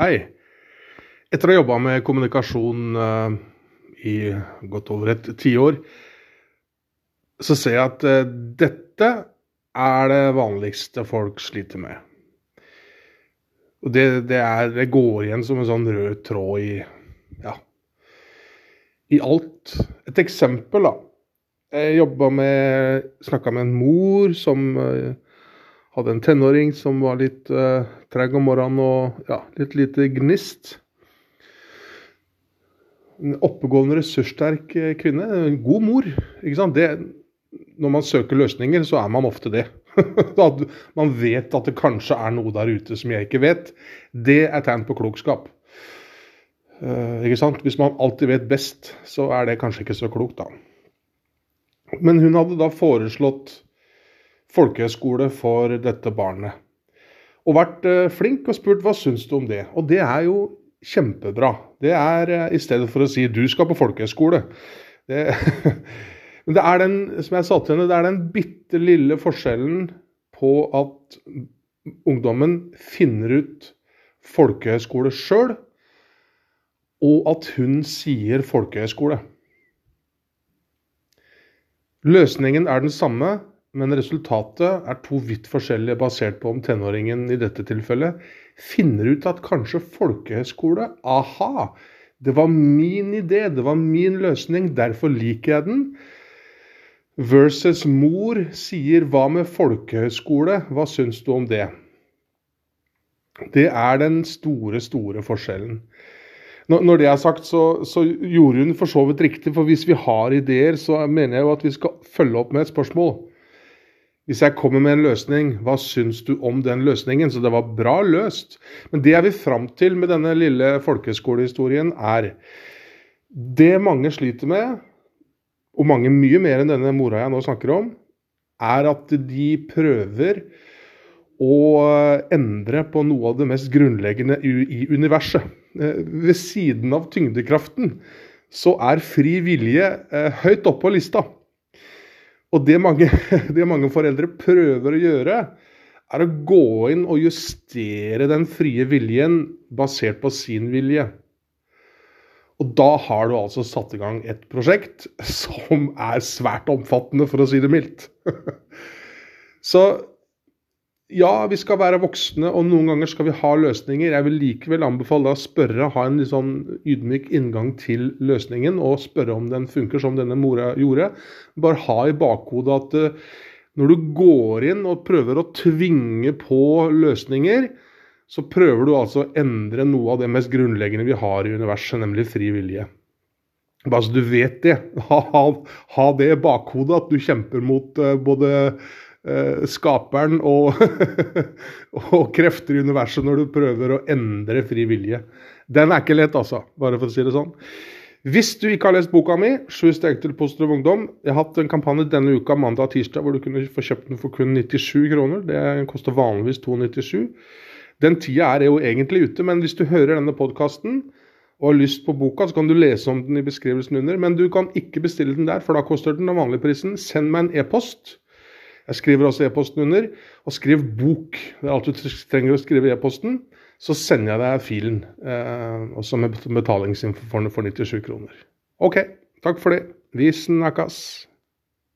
Hei. Etter å ha jobba med kommunikasjon uh, i godt over et tiår, så ser jeg at uh, dette er det vanligste folk sliter med. Og det, det, er, det går igjen som en sånn rød tråd i ja, i alt. Et eksempel, da. Jeg jobba med Snakka med en mor som uh, hadde en tenåring som var litt treg om morgenen og ja, litt lite gnist. En oppegående, ressurssterk eh, kvinne. En god mor. ikke sant? Det, når man søker løsninger, så er man ofte det. at man vet at det kanskje er noe der ute som jeg ikke vet. Det er tegn på klokskap. Uh, ikke sant? Hvis man alltid vet best, så er det kanskje ikke så klokt, da. Men hun hadde da foreslått folkehøyskole for dette barnet. Og vært eh, flink og spurt hva syns du om det. Og det er jo kjempebra. Det er eh, i stedet for å si du skal på folkehøyskole. Men det er den, som jeg sa til henne, det er den bitte lille forskjellen på at ungdommen finner ut folkehøyskole sjøl, og at hun sier folkehøyskole. Løsningen er den samme, men resultatet er to vidt forskjellige basert på om tenåringen i dette tilfellet finner ut at kanskje folkehøyskole Aha! Det var min idé, det var min løsning, derfor liker jeg den. Versus mor sier 'hva med folkehøyskole', hva syns du om det? Det er den store, store forskjellen. Når det er sagt, så, så, gjorde hun for så vidt riktig. For hvis vi har ideer, så mener jeg jo at vi skal følge opp med et spørsmål. Hvis jeg kommer med en løsning, hva syns du om den løsningen? Så det var bra løst. Men det jeg vil fram til med denne lille folkehøyskolehistorien, er Det mange sliter med, og mange mye mer enn denne mora jeg nå snakker om, er at de prøver å endre på noe av det mest grunnleggende i universet. Eh, ved siden av tyngdekraften så er fri vilje eh, høyt oppe på lista. Og det mange, det mange, foreldre prøver å gjøre, er å gå inn og justere den frie viljen basert på sin vilje. Og da har du altså satt i gang et prosjekt som er svært omfattende, for å si det mildt. Så ja, vi skal være voksne, og noen ganger skal vi ha løsninger. Jeg vil likevel anbefale å spørre, ha en litt sånn ydmyk inngang til løsningen, og spørre om den funker som denne mora gjorde. Bare ha i bakhodet at uh, når du går inn og prøver å tvinge på løsninger, så prøver du altså å endre noe av det mest grunnleggende vi har i universet, nemlig fri vilje. Bare så du vet det. Ha, ha, ha det i bakhodet, at du kjemper mot uh, både eh, skaperen og, og, krefter i universet når du prøver å endre fri vilje. Den er ikke lett, altså, bare for å si det sånn. Hvis du ikke har lest boka mi, 'Sju steg til positiv ungdom' Jeg har hatt en kampanje denne uka, mandag og tirsdag, hvor du kunne få kjøpt den for kun 97 kroner. Det koster vanligvis 297. Den tida er jo egentlig ute, men hvis du hører denne podkasten og har lyst på boka, så kan du lese om den i beskrivelsen under. Men du kan ikke bestille den der, for da koster den den vanlige prisen. Send meg en e-post jeg skriver også e-posten under. Og skriv bok. Det er alt du trenger å skrive i e-posten. Så sender jeg deg filen, eh, også med betalingsinfo for 97 kroner. OK, takk for det. Vi snakkes.